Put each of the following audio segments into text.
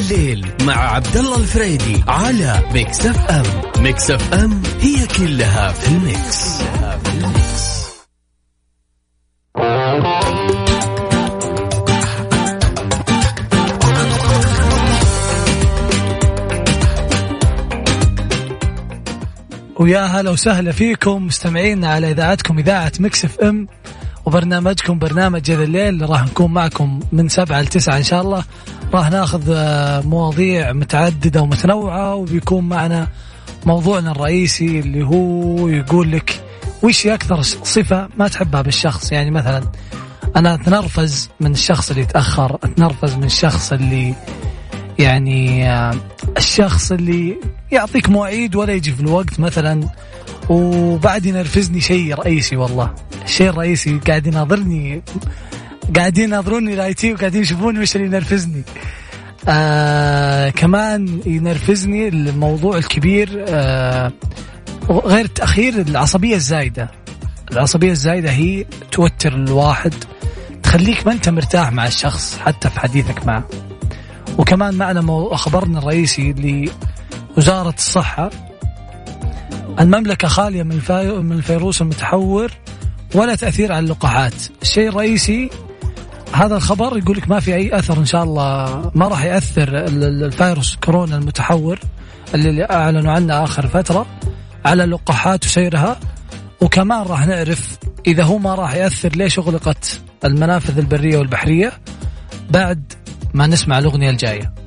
الليل مع عبد الله الفريدي على Mix FM Mix FM هي كلها في ال mix, كلها في ال mix. ويا هلا وسهلا فيكم مستمعينا على إذاعتكم إذاعة Mix FM وبرنامجكم برنامج هذا الليل راح نكون معكم من سبعة لتسعة إن شاء الله. راح ناخذ آه، مواضيع متعددة ومتنوعة وبيكون معنا موضوعنا الرئيسي اللي هو يقول لك وش أكثر صفة ما تحبها بالشخص؟ يعني مثلا أنا أتنرفز من الشخص اللي يتأخر أتنرفز من الشخص اللي يعني آه، الشخص اللي يعطيك مواعيد ولا يجي في الوقت. مثلا وبعد ينرفزني شيء رئيسي والله. الشيء الرئيسي قاعد يناظرني قاعدين يناظروني ال IT وقاعدين يشوفوني وش اللي ينرفزني. آه كمان ينرفزني الموضوع الكبير آه غير التأخير العصبية الزايدة. العصبية الزايدة هي توتر الواحد تخليك ما أنت مرتاح مع الشخص حتى في حديثك معه. وكمان معنا خبرنا الرئيسي لوزارة الصحة المملكة خالية من من الفيروس المتحور ولا تأثير على اللقاحات. الشيء الرئيسي هذا الخبر يقول لك ما في أي أثر إن شاء الله ما راح يأثر الفيروس كورونا المتحور اللي أعلنوا عنه آخر فترة على اللقاحات وسيرها. وكمان راح نعرف إذا هو ما راح يأثر ليش أغلقت المنافذ البرية والبحرية بعد ما نسمع الأغنية الجاية.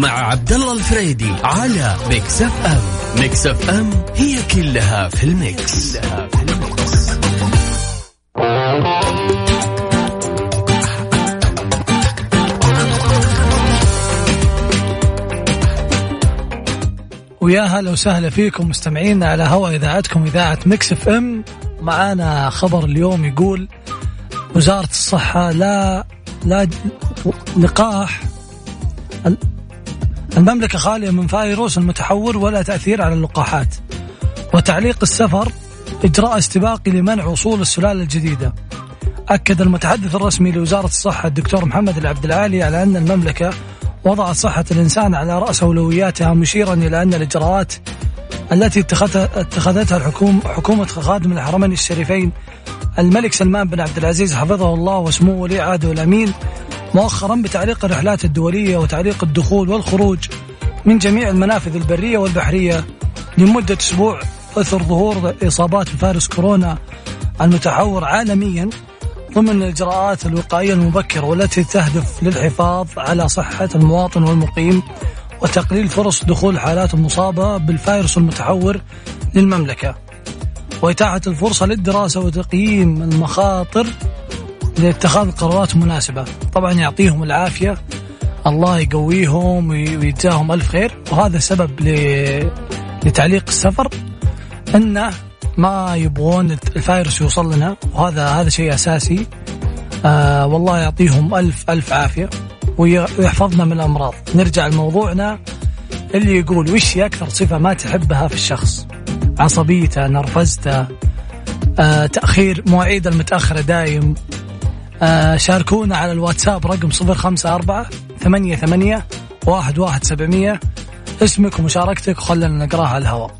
مع عبد الله الفريدي على Mix FM Mix FM هي كلها في ال mix, كلها في ال mix. ويا هلا وسهلا فيكم مستمعينا على هواء إذاعتكم إذاعة Mix FM معانا خبر اليوم يقول وزارة الصحة لا لا لقاح المملكة خالية من فيروس المتحور ولا تأثير على اللقاحات. وتعليق السفر إجراء استباقي لمنع وصول السلالة الجديدة. أكد المتحدث الرسمي لوزارة الصحة الدكتور محمد العبد العالي على أن المملكة وضعت صحة الإنسان على رأس أولوياتها مشيرا إلى أن الإجراءات التي اتخذتها الحكومة حكومة خادم الحرمين الشريفين الملك سلمان بن عبد العزيز حفظه الله وسمو ولي عهده الأمين مؤخرا بتعليق الرحلات الدولية وتعليق الدخول والخروج من جميع المنافذ البرية والبحرية لمدة أسبوع أثر ظهور إصابات بفيروس كورونا المتحور عالميا ضمن الإجراءات الوقائية المبكرة والتي تهدف للحفاظ على صحة المواطن والمقيم وتقليل فرص دخول الحالات المصابة بالفيروس المتحور للمملكة. وإتاحة الفرصة للدراسة وتقييم المخاطر لاتخاذ قرارات مناسبة. طبعا يعطيهم العافية. الله يقويهم ويجزاهم ألف خير. وهذا سبب لتعليق السفر أنه ما يبغون الفايروس يوصل لنا وهذا هذا شيء أساسي. آه والله يعطيهم ألف ألف عافية. ويحفظنا من الأمراض. نرجع لموضوعنا اللي يقول وش أكثر صفة ما تحبها في الشخص؟ عصبيته نرفزته آه تأخير مواعيد المتأخرة دايم شاركونا على الواتساب رقم صفر خمسة أربعة ثمانية ثمانية واحد واحد سبعمية. اسمك ومشاركتك وخلنا نقرأها على الهواء.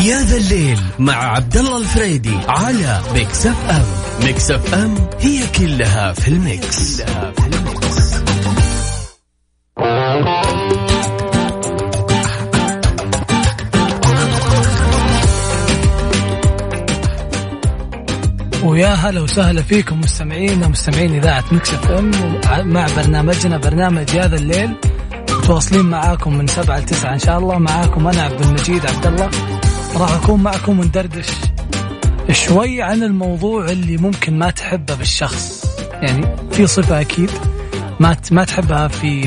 يا ذا الليل مع عبد الله الفريدي على Mix FM. Mix FM هي كلها في ال Mix, كلها في ال Mix. ويا هلا وسهلا فيكم مستمعينا مستمعين إذاعة Mix FM مع برنامجنا برنامج يا ذا الليل. متواصلين معاكم من سبعة لتسعة إن شاء الله. معاكم أنا عبد المجيد عبد الله. راح أكون معكم وندردش شوي عن الموضوع اللي ممكن ما تحبه بالشخص. يعني في صفة أكيد ما ما تحبها في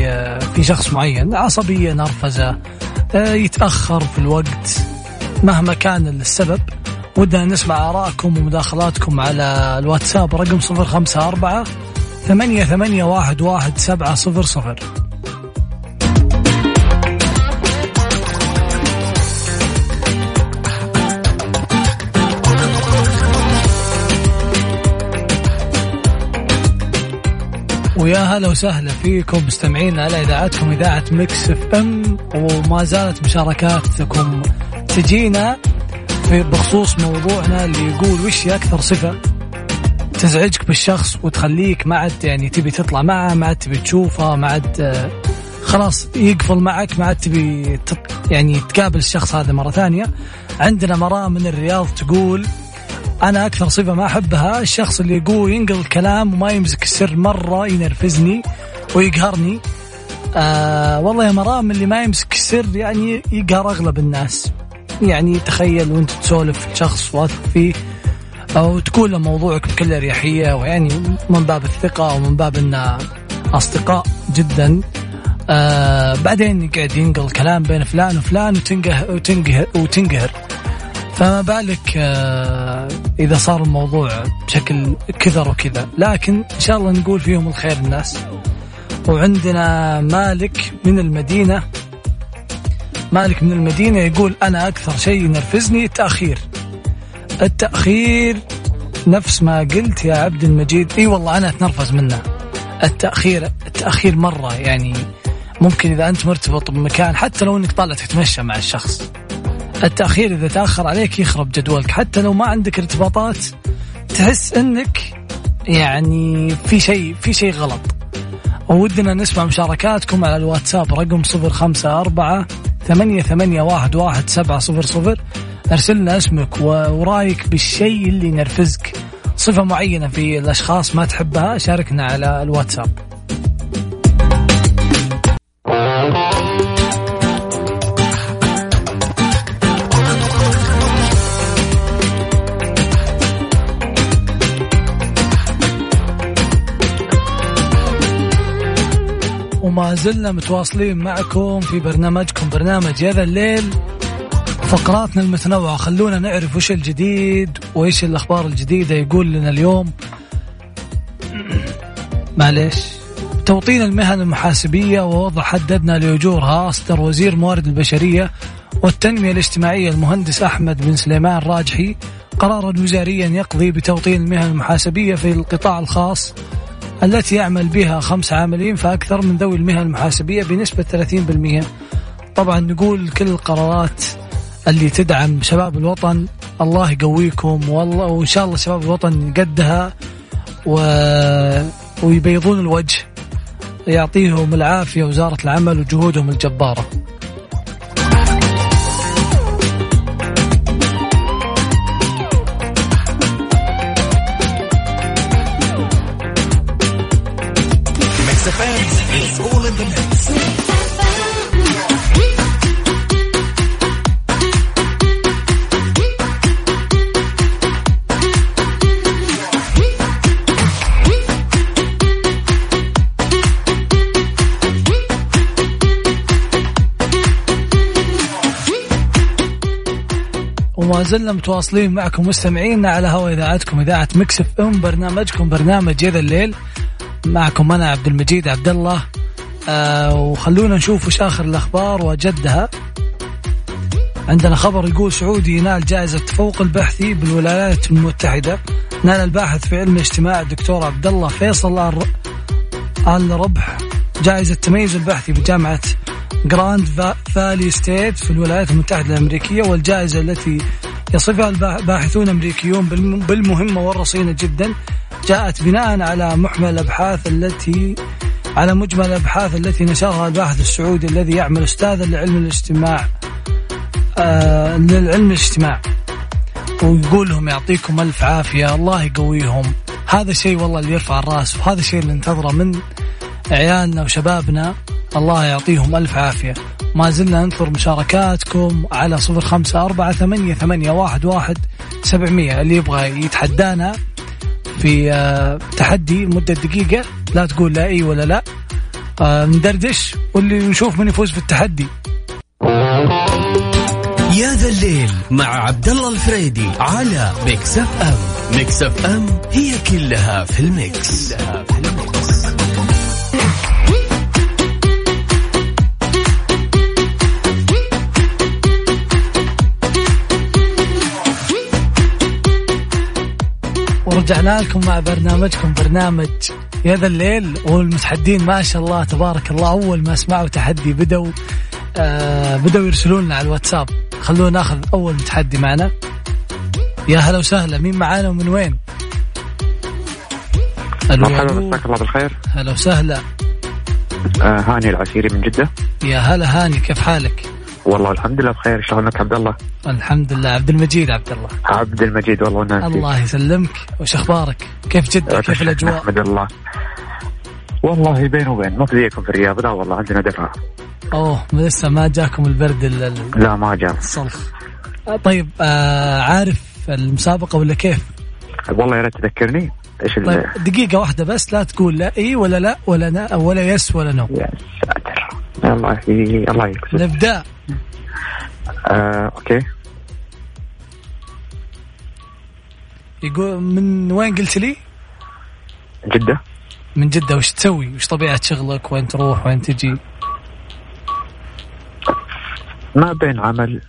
في شخص معين. عصبية نرفزة آه، يتأخر في الوقت مهما كان السبب. ودنا نسمع آرائكم ومداخلاتكم على الواتساب رقم صفر خمسة أربعة ثمانية ثمانية واحد واحد سبعة صفر صفر. ويا هلا وسهلا فيكم مستمعين على إذاعتكم إذاعة مكس إف إم وما زالت مشاركاتكم تجينا. بخصوص موضوعنا اللي يقول وش أكثر صفة تزعجك بالشخص وتخليك ما عاد يعني تبي تطلع معه ما عاد تبي تشوفه ما عاد خلاص يقفل معك ما عاد تبي يعني تقابل الشخص هذا مرة ثانية. عندنا مرام من الرياض تقول أنا أكثر صفة ما أحبها الشخص اللي يقول ينقل الكلام وما يمسك السر مرة ينرفزني ويقهرني. آه والله يا مرام اللي ما يمسك السر يعني يقهر أغلب الناس. يعني تخيل وانت تسولف شخص واثق فيه أو تقول له موضوعك بكل اريحيه ويعني من باب الثقه ومن باب ان اصدقاء جدا. آه بعدين يقعد ينقل كلام بين فلان وفلان وتنقهر وتنقهر, وتنقهر. فما بالك آه، إذا صار الموضوع بشكل كثر وكذا. لكن إن شاء الله نقول فيهم الخير الناس. وعندنا مالك من المدينة. مالك من المدينة يقول أنا أكثر شيء ينرفزني التأخير. التأخير نفس ما قلت يا عبد المجيد. إي والله أنا أتنرفز منه. التأخير التأخير مرة يعني ممكن إذا أنت مرتبط بمكان حتى لو إنك طالع تتمشى مع الشخص. التأخير إذا تأخر عليك يخرب جدولك. حتى لو ما عندك ارتباطات تحس أنك يعني في شيء في شيء غلط. ودنا نسمع مشاركاتكم على الواتساب رقم صفر خمسة أربعة ثمانية ثمانية واحد واحد سبعة صفر صفر. أرسل لنا اسمك ورأيك بالشيء اللي ينرفزك. صفة معينة في الأشخاص ما تحبها شاركنا على الواتساب. وما زلنا متواصلين معكم في برنامجكم برنامج يا ذا الليل. فقراتنا المتنوعة خلونا نعرف وش الجديد وإيش الأخبار الجديدة يقول لنا اليوم. معليش. توطين المهن المحاسبية ووضع حد أدنى لأجورها أصدر وزير الموارد البشرية والتنمية الاجتماعية المهندس أحمد بن سليمان راجحي قرارا وزاريا يقضي بتوطين المهن المحاسبية في القطاع الخاص. التي يعمل بها خمس عاملين فأكثر من ذوي المهن المحاسبية بنسبة 30% طبعا نقول كل القرارات اللي تدعم شباب الوطن الله يقويكم. والله وإن شاء الله شباب الوطن قدها و... ويبيضون الوجه يعطيهم العافية وزارة العمل وجهودهم الجبارة. وما زلنا متواصلين معكم مستمعينا على هوا إذاعتكم إذاعة مكسف إم برنامجكم برنامج يد الليل. معكم أنا عبد المجيد عبد الله. آه وخلونا نشوف وش آخر الأخبار وجدها عندنا خبر يقول سعودي ينال جائزة تفوق البحثي بالولايات المتحدة. نال الباحث في علم الاجتماع الدكتور عبد الله فيصل آل ربح جائزة التميز البحثي بجامعة Grand Valley State في الولايات المتحدة الأمريكية والجائزة التي يصفها الباحثون الأمريكيون بالمهمة والرصينة جدا. جاءت بناء على محمل الأبحاث التي على مجمل الأبحاث التي نشرها الباحث السعودي الذي يعمل أستاذا لعلم الاجتماع آه للعلم الاجتماع. ويقول لهم يعطيكم ألف عافية الله يقويهم. هذا الشيء والله اللي يرفع الرأس وهذا الشيء اللي ننتظره من عيالنا وشبابنا. الله يعطيهم ألف عافية. ما زلنا ننثر مشاركاتكم على صفر خمسة أربعة ثمانية, ثمانية واحد, واحد سبعمية. اللي يبغى يتحدانا في آه، تحدي لمدة دقيقة لا تقول لا إي ولا لا. آه، ندردش واللي نشوف من يفوز في التحدي. يا ذا الليل مع عبد الله الفريدي على Mix FM Mix FM هي كلها في ال Mix, كلها في ال Mix. ورجعنا لكم مع برنامجكم برنامج يا ذا الليل والمتحدين ما شاء الله تبارك الله أول ما سمعوا تحدي بدوا آه بدوا يرسلون لنا على الواتساب. خلونا ناخذ أول متحدي معنا. يا هلا وسهلا مين معانا ومن وين؟ مرحبا مساك الله بالخير. هلا وسهلا. آه هاني العسيري من جدة. يا هلا هاني كيف حالك؟ والله الحمد لله بخير. شلونك عبد الله؟ الحمد لله. عبد المجيد عبد الله. عبد المجيد والله وناسي الله يسلمك. وش أخبارك؟ كيف جدة؟ كيف الأجواء؟ أحمد الله. والله بين وبين ما زيكم في الرياض لا والله عندنا درعة أوه لسه ما جاكم البرد ال- لا ما جاء. الصلخ. طيب آه عارف المسابقة ولا كيف؟ والله يا ريت تذكرني. إيش طيب دقيقة واحدة بس لا تقول لا إي ولا لا ولا نا ولا yes ولا no. يا ساتر الله ي- الله يكسب نبدأ آه okay يقول من وين قلت لي؟ جدة من جدة وش تسوي؟ وش طبيعة شغلك؟ وين تروح؟ وين تجي؟ ما بين عمل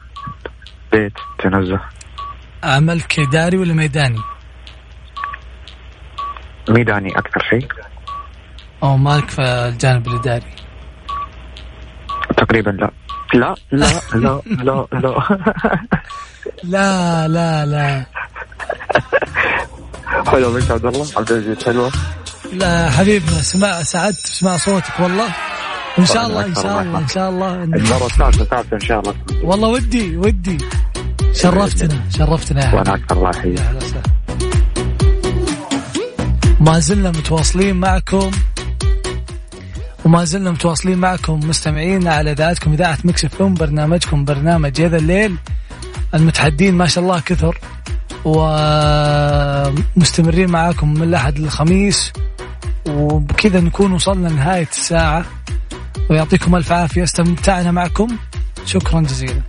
بيت تنزه عملك إداري ولا ميداني؟ ميداني أكثر شيء أو مالك في الجانب الإداري؟ تقريبا لا. لا لا لا لا لا. لا لا لا. حلو منك عبد الله؟ عبد العزيز حلوة لا حبيبنا سمع سعدت بسمع صوتك والله. وإن شاء الله أكثر شاء الله الله إن شاء الله. المرة الثالثة ثالثه إن شاء الله. والله ودي ودي. شرفتنا شرفتنا يا حبيبي. وأنا أكثر الله يحييك. ما زلنا متواصلين معكم. وما زلنا متواصلين معكم مستمعينا على إذاعتكم إذاعة Mix FM برنامجكم برنامج يا ذا الليل. المتحدين ما شاء الله كثر ومستمرين معاكم من الأحد للخميس. وبكذا نكون وصلنا لنهاية الساعة. ويعطيكم ألف عافية استمتعنا معكم. شكرا جزيلا.